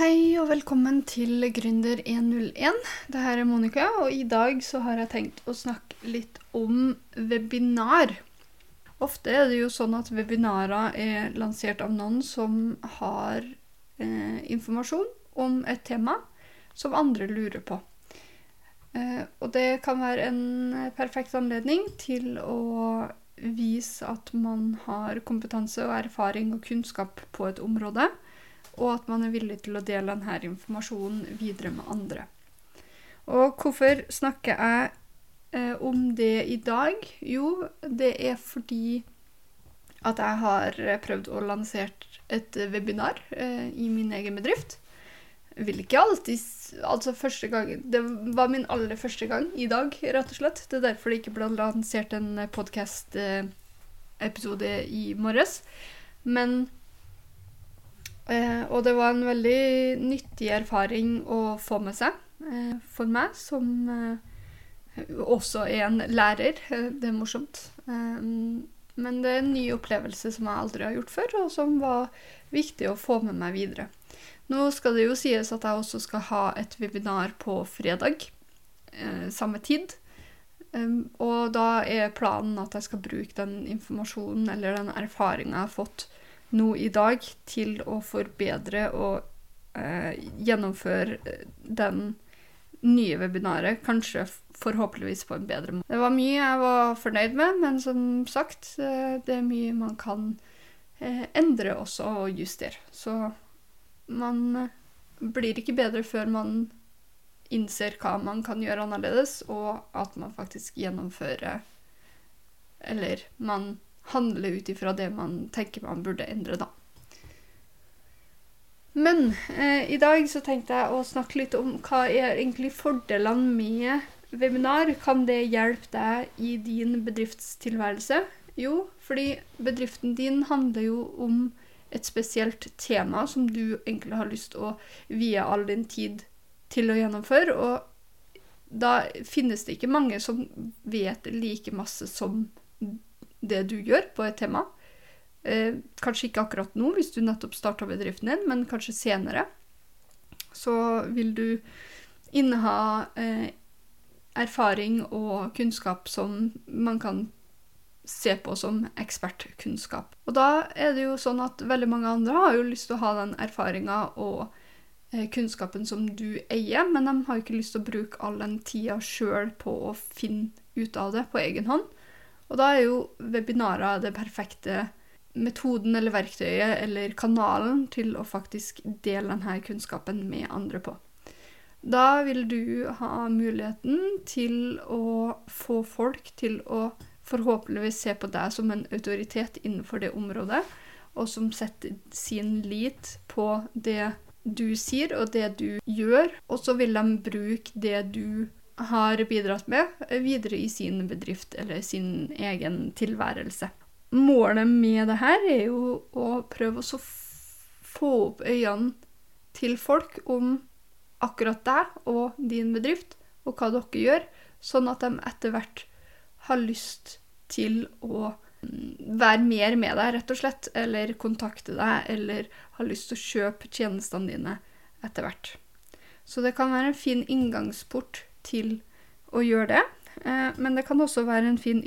Hei og velkommen til Gründer 101. Det her er Monica, og i dag så har jeg tenkt å snakke litt om webinar. Ofte er det jo sånn at webinarer er lansert av noen som har eh, informasjon om et tema som andre lurer på. Eh, og det kan være en perfekt anledning til å vise at man har kompetanse og erfaring og kunnskap på et område, og at man er villig til å dele denne informasjonen videre med andre. Og hvorfor snakker jeg eh, om det i dag? Jo, det er fordi at jeg har prøvd å lansere et webinar eh, i min egen bedrift. Vil ikke alltid Altså første gang Det var min aller første gang i dag, rett og slett. Det er derfor det ikke ble lansert en eh, i morges. Men eh, Og det var en veldig nyttig erfaring å få med seg eh, for meg, som eh, også er en lærer. Det er morsomt. Men det er en ny opplevelse som jeg aldri har gjort før, og som var viktig å få med meg videre. Nå skal det jo sies at jeg også skal ha et webinar på fredag, eh, samme tid. Og da er planen at jeg skal bruke den informasjonen eller den erfaringa jeg har fått nå i dag, til å forbedre og eh, gjennomføre den nye webinaret, kanskje forhåpentligvis på en bedre måte. Det var mye jeg var fornøyd med, men som sagt, eh, det er mye man kan eh, endre også og justere. Så man eh, blir ikke bedre før man innser hva man kan gjøre annerledes, og at man faktisk gjennomfører Eller man handler ut ifra det man tenker man burde endre, da. Men eh, i dag så tenkte jeg å snakke litt om hva er egentlig fordelene med webinar. Kan det hjelpe deg i din bedriftstilværelse? Jo, fordi bedriften din handler jo om et spesielt tema som du egentlig har lyst til å vie all din tid til å gjennomføre. Og da finnes det ikke mange som vet like masse som det du gjør på et tema. Eh, kanskje ikke akkurat nå, hvis du nettopp starta bedriften din, men kanskje senere. Så vil du inneha eh, erfaring og kunnskap som man kan se på som ekspertkunnskap. Og da er det jo sånn at veldig mange andre har jo lyst til å ha den erfaringa og eh, kunnskapen som du eier, men de har ikke lyst til å bruke all den tida sjøl på å finne ut av det på egen hånd. Og da er jo webinarer det perfekte metoden eller verktøyet eller kanalen til å faktisk dele denne kunnskapen med andre på. Da vil du ha muligheten til å få folk til å forhåpentligvis se på deg som en autoritet innenfor det området, og som setter sin lit på det du sier og det du gjør, og så vil de bruke det du har bidratt med, videre i sin bedrift eller sin egen tilværelse målet med det her er jo å prøve å få opp øynene til folk om akkurat deg og din bedrift, og hva dere gjør, sånn at de etter hvert har lyst til å mm, være mer med deg, rett og slett, eller kontakte deg, eller har lyst til å kjøpe tjenestene dine etter hvert. Så det kan være en fin inngangsport til å gjøre det, eh, men det kan også være en fin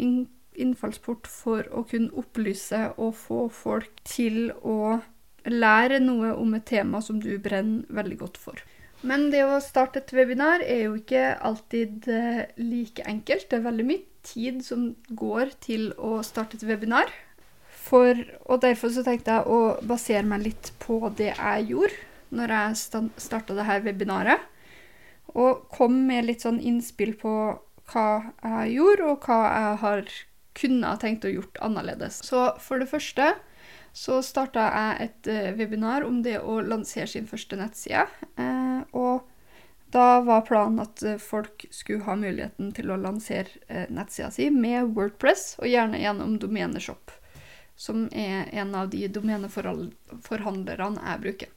innfallsport for å kunne opplyse og få folk til å lære noe om et tema som du brenner veldig godt for. Men det å starte et webinar er jo ikke alltid eh, like enkelt. Det er veldig mye tid som går til å starte et webinar. For, og derfor så tenkte jeg å basere meg litt på det jeg gjorde når jeg starta dette webinaret. Og kom med litt sånn innspill på hva jeg gjorde, og hva jeg har kunne ha tenkt å gjort annerledes. Så for det første så starta jeg et uh, webinar om det å lansere sin første nettside. Uh, og da var planen at uh, folk skulle ha muligheten til å lansere nettsida si med Wordpress, og gjerne gjennom Domeneshop, som er en av de domeneforhandlerne jeg bruker.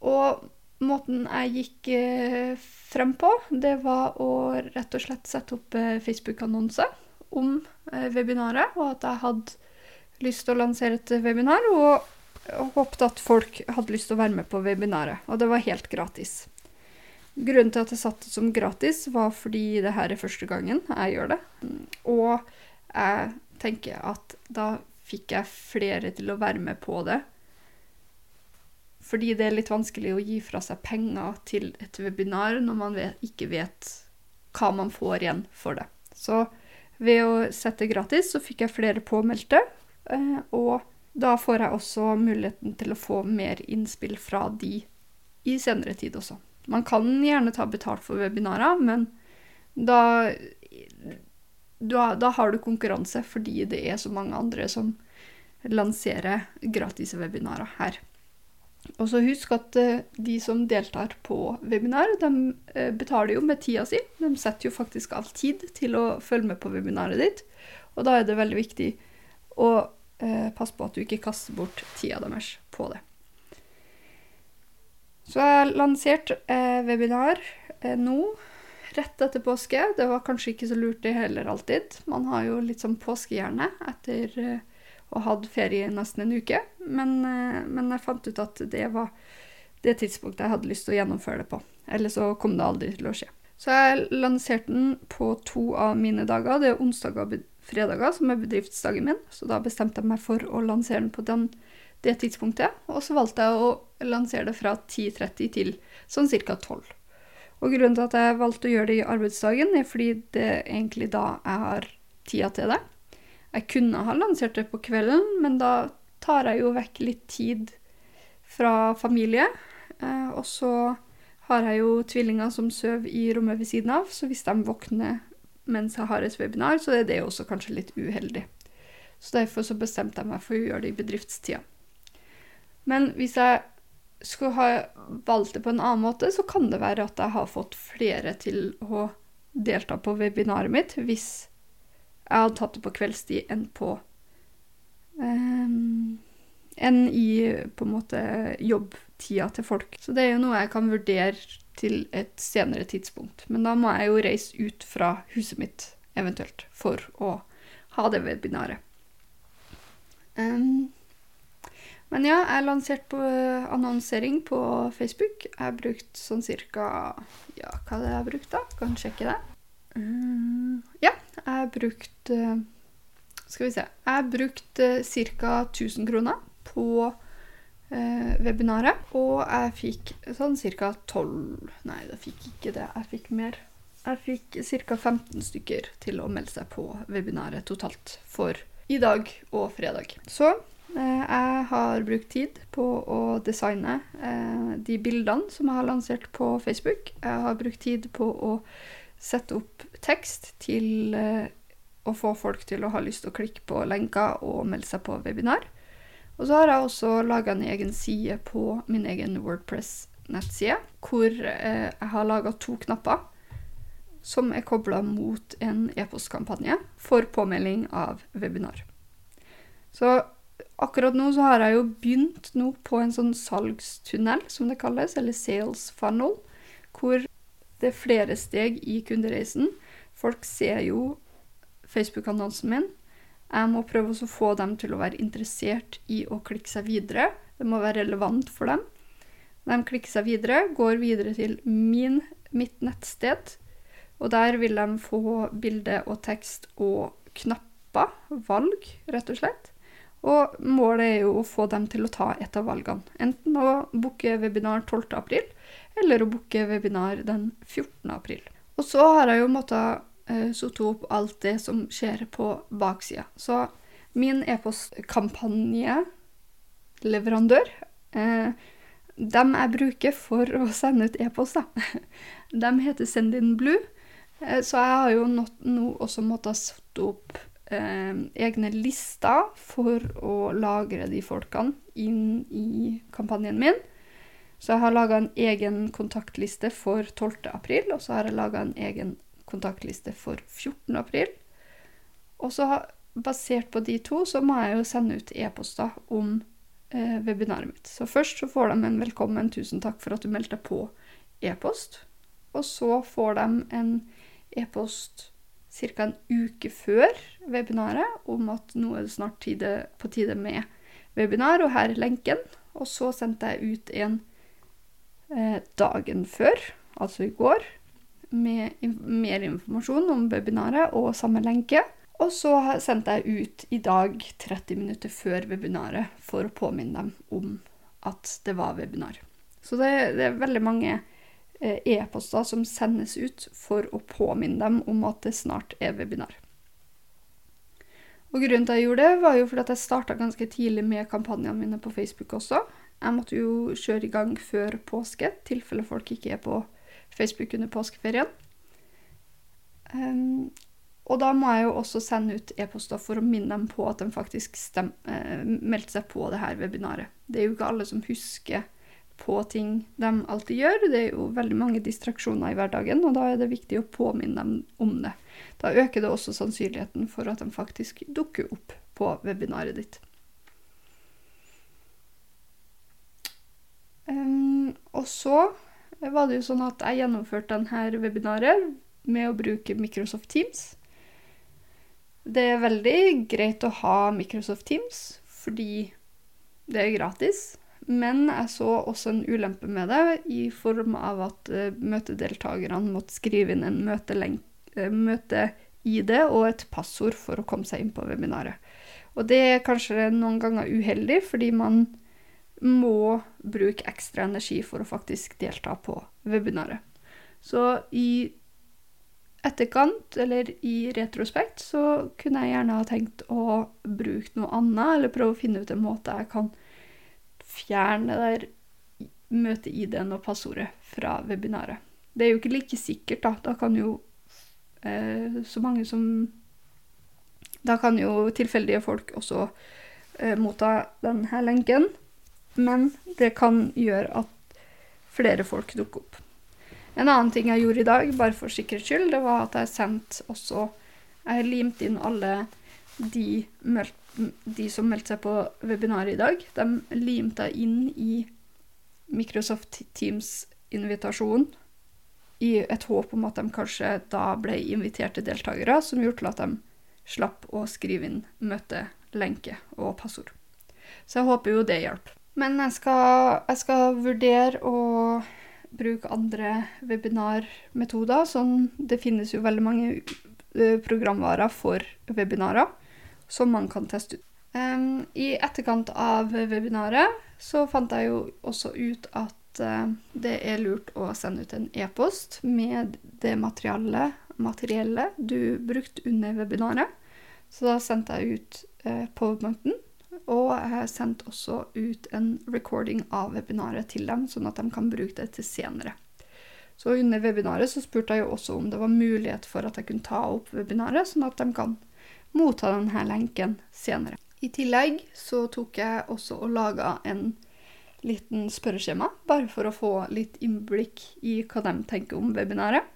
og måten jeg gikk frem på, det var å rett og slett sette opp Facebook-annonse om eh, webinaret, og at jeg hadde lyst til å lansere et webinar. Og håpet at folk hadde lyst til å være med på webinaret, og det var helt gratis. Grunnen til at jeg satte det som gratis, var fordi det her er første gangen jeg gjør det. Og jeg tenker at da fikk jeg flere til å være med på det. Fordi det er litt vanskelig å gi fra seg penger til et webinar når man vet, ikke vet hva man får igjen for det. Så ved å sette gratis, så fikk jeg flere påmeldte. Eh, og da får jeg også muligheten til å få mer innspill fra de i senere tid også. Man kan gjerne ta betalt for webinarer, men da, da, da har du konkurranse fordi det er så mange andre som lanserer gratis webinarer her. Og så husk at uh, de som deltar på webinar, de uh, betaler jo med tida si. De setter jo faktisk av tid til å følge med på webinaret ditt. Og da er det veldig viktig å uh, passe på at du ikke kaster bort tida deres på det. Så jeg har lansert webinar nå, rett etter påske. Det var kanskje ikke så lurt det heller alltid. Man har jo litt sånn påskehjerne etter og hadde ferie nesten en uke. Men, eh, men, jeg fant ut at det var det tidspunktet jeg hadde lyst til å gjennomføre det på. Eller så kom det aldri til å skje. Så jeg lanserte den på to av mine dager. Det er onsdager og fredager som er bedriftsdagen min. Så da bestemte jeg meg for å lansere den på den, det tidspunktet. Og så valgte jeg å lansere det fra 10.30 til sånn ca. 12. Og grunnen til at jeg valgte å gjøre det i arbeidsdagen, er fordi det er egentlig da jeg har tida til det. Jeg kunne ha lansert det på kvelden, men da tar jeg jo vekk litt tid fra familie. Eh, og så har jeg jo tvillinger som sover i rommet ved siden av, så hvis de våkner mens jeg har et webinar, så er det også kanskje litt uheldig. Så derfor så bestemte jeg meg for å gjøre det i bedriftstida. Men hvis jeg skulle ha valgt det på en annen måte, så kan det være at jeg har fått flere til å delta på webinaret mitt hvis jeg hadde tatt det på kveldstid enn på um, Enn i på en måte jobbtida til folk. Så det er jo noe jeg kan vurdere til et senere tidspunkt. Men da må jeg jo reise ut fra huset mitt eventuelt for å ha det webinaret. Um, men ja, jeg lanserte på annonsering på Facebook. Jeg har brukt sånn cirka Ja, hva er det jeg har brukt, da? Kan sjekke det. Um, ja, jeg har brukt uh, Skal vi se Jeg har ca. 1000 kroner på eh, webinaret. Og jeg fikk sånn ca. 12 Nei, jeg fikk ikke det. Jeg fikk mer. Jeg fikk ca. 15 stykker til å melde seg på webinaret totalt for i dag og fredag. Så jeg har brukt tid på å designe de bildene som jeg har lansert på Facebook. Jeg har brukt tid på å sette opp tekst til eh, å få folk til å ha lyst til å klikke på lenker og melde seg på webinar. Og så har jeg også laga en egen side på min egen Wordpress-nettside, hvor eh, jeg har laga to knapper som er kobla mot en e-postkampanje for påmelding av webinar. Så akkurat nå så har jeg jo begynt nå på en sånn salgstunnel, som det kalles, eller sales funnel, hvor det er flere steg i kundereisen. Folk ser jo Facebook-annonsen min. Jeg må prøve å få dem til å være interessert i å klikke seg videre. Det må være relevant for dem. De klikker seg videre, går videre til min, mitt nettsted. Og der vil de få bilde og tekst og knapper, valg, rett og slett. Og målet er jo å få dem til å ta et av valgene. Enten å booke webinar 12. eller å booke webinar den 14. april. Og så har jeg jo måttet eh, sotte opp alt det som skjer på baksida. Så min e-postkampanjeleverandør eh, Dem jeg bruker for å sende ut e-post, da, de heter Sendinblue. Uh, så jeg har jo nå også måttet sette opp eh, egne lister for å lagre de folkene inn i kampanjen min. Så jeg har laga en egen kontaktliste for 12. april, og så har jeg laga en egen kontaktliste for 14. april. Og så basert på de to, så må jeg jo sende ut e-poster om eh, webinaret mitt. Så først så får de en velkommen, tusen takk for at du meldte deg på e-post. Og så får de en e-post ca. en uke før webinaret om at nå er det snart tide, på tide med webinar, og her er lenken. Og så sendte jeg ut en dagen før, altså i går, med mer informasjon om webinaret og samme lenke. Og så sendte jeg ut i dag 30 minutter før webinaret for å påminne dem om at det var webinar. Så det, det er veldig mange eh, e-poster som sendes ut for å påminne dem om at det snart er webinar. Og Grunnen til at jeg gjorde det, var jo fordi at jeg starta ganske tidlig med kampanjene mine på Facebook også. Jeg måtte jo kjøre i gang før påske, i tilfelle folk ikke er på Facebook under påskeferien. Um, og da må jeg jo også sende ut e-poster for å minne dem på at de faktisk stem, eh, meldte seg på det her webinaret. Det er jo ikke alle som husker på ting de alltid gjør. Det er jo veldig mange distraksjoner i hverdagen, og da er det viktig å påminne dem om det. Da øker det også sannsynligheten for at de faktisk dukker opp på webinaret ditt. Um, og så var det jo sånn at jeg gjennomførte denne webinaret med å bruke Microsoft Teams. Det er veldig greit å ha Microsoft Teams fordi det er gratis. Men jeg så også en ulempe med det, i form av at uh, møtedeltakerne måtte skrive inn en møte-ID uh, og et passord for å komme seg inn på webinaret. Og det er kanskje noen ganger uheldig, fordi man må bruke ekstra energi for å faktisk delta på webinaret. Så i etterkant, eller i retrospekt, så kunne jeg gjerne ha tenkt å bruke noe annet, eller prøve å finne ut en måte jeg kan fjerne der møte-ID-en og passordet fra webinaret. Det er jo ikke like sikkert, da. Da kan jo eh, så mange som Da kan jo tilfeldige folk også eh, motta denne lenken, men det kan gjøre at flere folk dukker opp. En annen ting jeg gjorde i dag, bare for sikkerhets skyld, det var at jeg sendte også Jeg limte inn alle de, de, som meldte seg på webinaret i dag. De limte jeg inn i Microsoft Teams-invitasjonen i et håp om at de kanskje da ble inviterte deltakere, som gjorde til at de slapp å skrive inn møtelenke og passord. Så jeg håper jo det hjelper. Men jeg skal, jeg skal vurdere å bruke andre webinarmetoder. Sånn, det finnes jo veldig mange programvarer for webinarer som man kan teste ut. Um, I etterkant av webinaret så fant jeg jo også ut at uh, det er lurt å sende ut en e-post med det materialet, materiellet du brukte under webinaret. Så da sendte jeg ut uh, powerpointen og jeg sendte også ut en recording av webinaret til dem, sånn at de kan bruke det til senere. Så under webinaret så spurte jeg jo også om det var mulighet for at jeg kunne ta opp webinaret, sånn at de kan motta denne lenken senere. I tillegg så tok jeg også og laga en liten spørreskjema, bare for å få litt innblikk i hva de tenker om webinaret.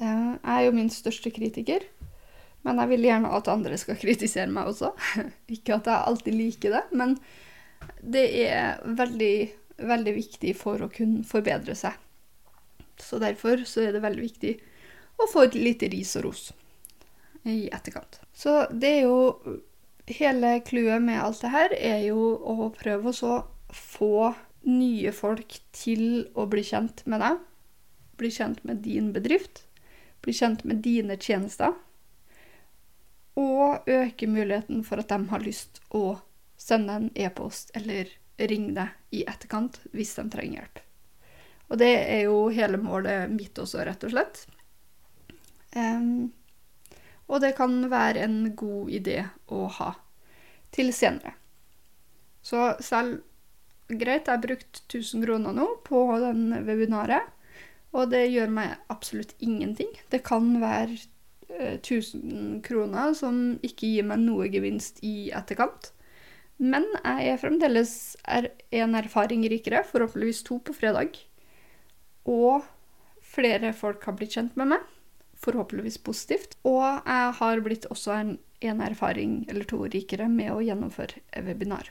Eh, jeg er jo min største kritiker, men jeg vil gjerne at andre skal kritisere meg også. Ikke at jeg alltid liker det, men det er veldig, veldig viktig for å kunne forbedre seg. Så derfor så er det veldig viktig å få et lite ris og ros i etterkant. Så det er jo Hele clouet med alt det her er jo å prøve å få nye folk til å bli kjent med deg. Bli kjent med din bedrift. Bli kjent med dine tjenester og øke muligheten for at de har lyst å sende en e-post eller ringe deg i etterkant hvis de trenger hjelp. Og det er jo hele målet mitt også, rett og slett. Um, og det kan være en god idé å ha til senere. Så selv greit, jeg har brukt 1000 kroner nå på den webinaret, og det gjør meg absolutt ingenting. Det kan være 1000 kroner som ikke gir meg noe gevinst i etterkant. Men jeg er fremdeles en erfaring rikere, forhåpentligvis to på fredag. Og flere folk har blitt kjent med meg, forhåpentligvis positivt. Og jeg har blitt også en, en erfaring eller to rikere med å gjennomføre webinar.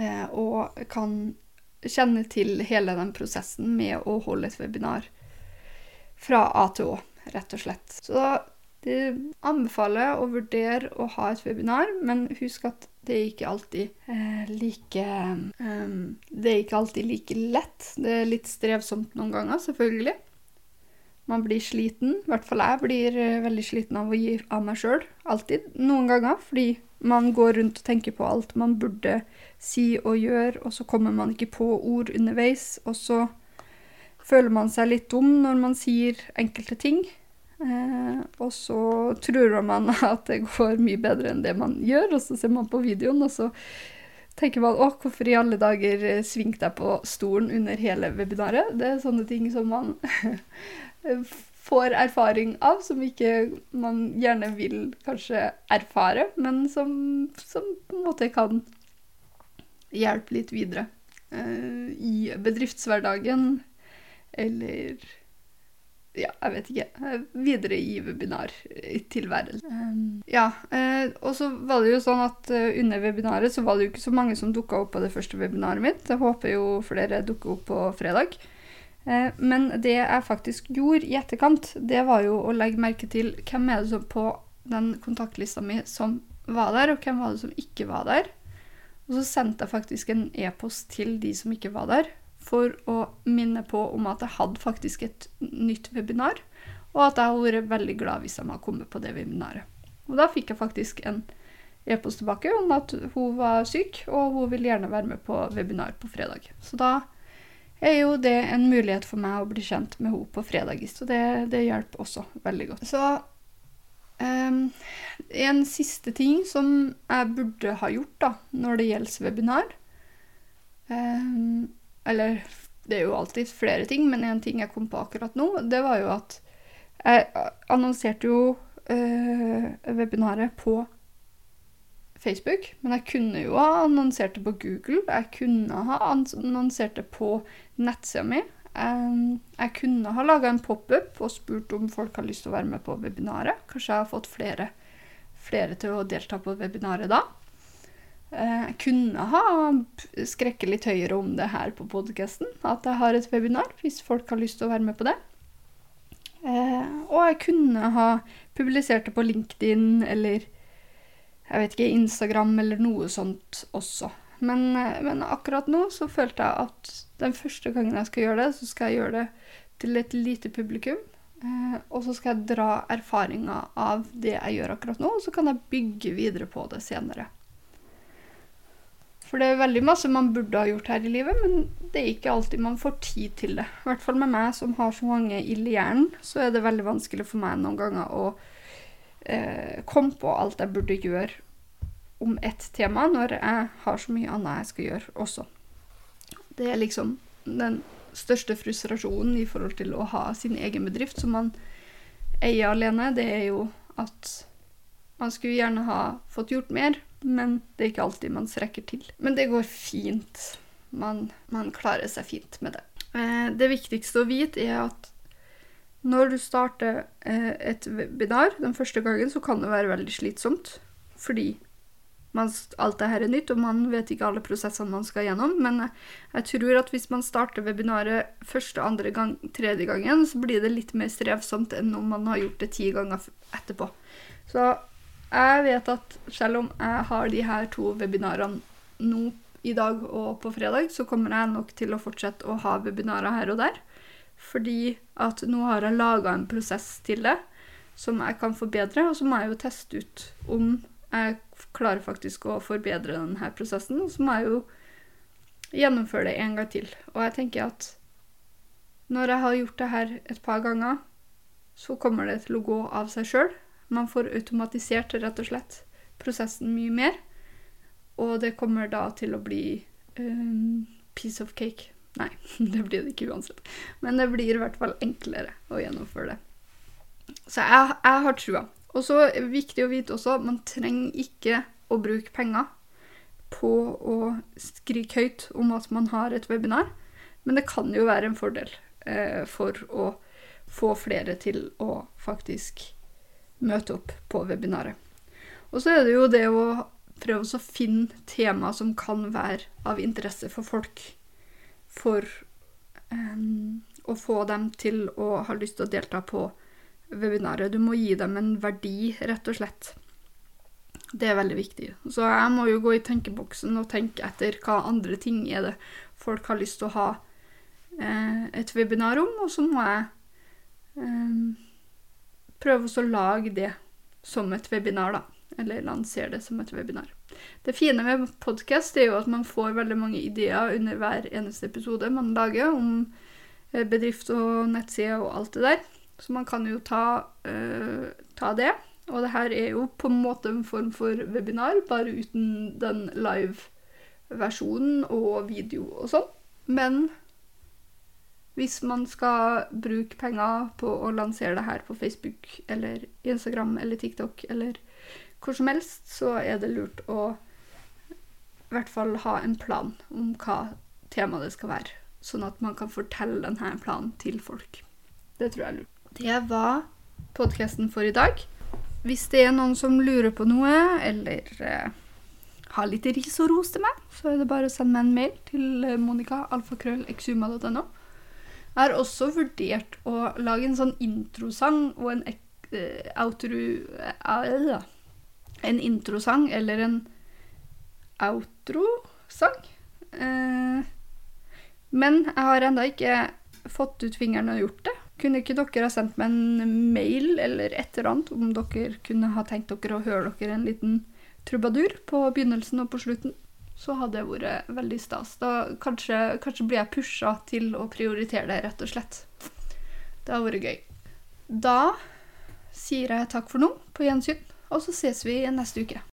Eh, og kan kjenne til hele den prosessen med å holde et webinar fra A til Å rett og slett. Så Det anbefaler å vurdere å ha et webinar, men husk at det er ikke alltid eh, like eh, Det er ikke alltid like lett. Det er litt strevsomt noen ganger, selvfølgelig. Man blir sliten. I hvert fall jeg blir eh, veldig sliten av å gi av meg sjøl. Alltid. Noen ganger. Fordi man går rundt og tenker på alt man burde si og gjøre, og så kommer man ikke på ord underveis. Og så føler man seg litt dum når man sier enkelte ting. Eh, og så tror man at det går mye bedre enn det man gjør, og så ser man på videoen, og så tenker man å, hvorfor i alle dager svingte jeg på stolen under hele webinaret? Det er sånne ting som man får erfaring av, som ikke man gjerne vil kanskje erfare, men som, som på en måte kan hjelpe litt videre eh, i bedriftshverdagen, eller ja, jeg vet ikke. Videre i webinartilværelsen. Um, ja, eh, og så var det jo sånn at uh, under webinaret så var det jo ikke så mange som dukka opp på det første webinaret mitt. Jeg håper jo flere dukker opp på fredag. Eh, men det jeg faktisk gjorde i etterkant, det var jo å legge merke til hvem er det som på den kontaktlista mi som var der, og hvem var det som ikke var der. Og så sendte jeg faktisk en e-post til de som ikke var der, for å minne på om at jeg hadde faktisk et nytt webinar, og at jeg hadde vært veldig glad hvis de hadde kommet på det webinaret. Og da fikk jeg faktisk en e-post tilbake om at hun var syk, og hun vil gjerne være med på webinar på fredag. Så da er jo det en mulighet for meg å bli kjent med henne på fredag, så det, det hjelper også veldig godt. Så um, en siste ting som jeg burde ha gjort da, når det gjelder webinar um, eller det er jo alltid flere ting, men en ting jeg kom på akkurat nå, det var jo at jeg annonserte jo øh, webinaret på Facebook, men jeg kunne jo ha annonsert det på Google. Jeg kunne ha annonsert det på nettsida mi. Jeg kunne ha laga en pop-up og spurt om folk har lyst til å være med på webinaret. Kanskje jeg har fått flere, flere til å delta på webinaret da. Jeg eh, kunne ha skrekket litt høyere om det her på podkasten. At jeg har et webinar, hvis folk har lyst til å være med på det. Eh, og jeg kunne ha publisert det på LinkedIn eller jeg vet ikke, Instagram eller noe sånt også. Men, eh, men, akkurat nå så følte jeg at den første gangen jeg skal gjøre det, så skal jeg gjøre det til et lite publikum. og så skal jeg dra erfaringer av det jeg gjør akkurat nå, og så kan jeg bygge videre på det senere. For det er veldig masse man burde ha gjort her i livet, men det er ikke alltid man får tid til det. I hvert fall med meg som har så mange ild i hjernen, så er det veldig vanskelig for meg noen ganger å eh, komme på alt jeg burde gjøre om ett tema, når jeg har så mye annet jeg skal gjøre også. Det er liksom den største frustrasjonen i forhold til å ha sin egen bedrift som man eier alene, det er jo at man skulle gjerne ha fått gjort mer, men det er ikke alltid man strekker til. Men det går fint. Man, man klarer seg fint med det. Eh, det viktigste å vite er at når du starter eh, et webinar den første gangen, så kan det være veldig slitsomt. Fordi man, alt det her er nytt, og man vet ikke alle prosessene man skal gjennom. Men jeg, tror at hvis man starter webinaret første, andre gang, tredje gangen, så blir det litt mer strevsomt enn om man har gjort det ti ganger etterpå. Så jeg vet at selv om jeg har de her to webinarene nå i dag og på fredag, så kommer jeg nok til å fortsette å ha webinarer her og der. Fordi at nå har jeg laga en prosess til det som jeg kan forbedre, og så må jeg jo teste ut om jeg klarer faktisk å forbedre denne prosessen. Og så må jeg jo gjennomføre det en gang til. Og jeg tenker at når jeg har gjort det her et par ganger, så kommer det til å gå av seg sjøl. Man får automatisert rett og slett prosessen mye mer. Og det kommer da til å bli um, piece of cake. Nei, det blir det ikke uansett. Men det blir i hvert fall enklere å gjennomføre det. Så jeg, jeg har trua. Og så er det viktig å vite også man trenger ikke å bruke penger på å skrike høyt om at man har et webinar, men det kan jo være en fordel eh, for å få flere til å faktisk møte opp på webinaret. Og så er det jo det å prøve å finne tema som kan være av interesse for folk. For um, å få dem til å ha lyst til å delta på webinaret. Du må gi dem en verdi, rett og slett. Det er veldig viktig. Så jeg må jo gå i tenkeboksen og tenke etter hva andre ting er det folk har lyst til å ha eh, et webinar om, og så må jeg eh, prøve å lage det som et webinar, da. Eller lansere det som et webinar. Det fine med podkast er jo at man får veldig mange ideer under hver eneste episode man lager om eh, bedrift og nettside og alt det der. Så man kan jo ta, uh, ta det. Og det her er jo på en måte en form for webinar, bare uten den live-versjonen og video og sånn. Men hvis man skal bruke penger på å lansere det her på Facebook eller Instagram eller TikTok eller hvor som helst, så er det lurt å i hvert fall ha en plan om hva temaet det skal være. Sånn at man kan fortelle denne planen til folk. Det tror jeg er lurt. Det var podkasten for i dag. Hvis det er noen som lurer på noe, eller eh, har litt ris og ros til meg, så er det bare å sende meg en mail til monica.alfakrøllexuma.no. Jeg har også vurdert å lage en sånn introsang og en uh, outro uh, En introsang eller en outrosang. Uh, men jeg har ennå ikke fått ut fingeren og gjort det. Kunne ikke dere ha sendt meg en mail eller et eller annet om dere kunne ha tenkt dere å høre dere en liten trubadur på begynnelsen og på slutten? Så hadde det vært veldig stas. Da kanskje, kanskje blir jeg pusha til å prioritere det, rett og slett. Det har vært gøy. Da sier jeg takk for nå, på gjensyn, og så ses vi neste uke.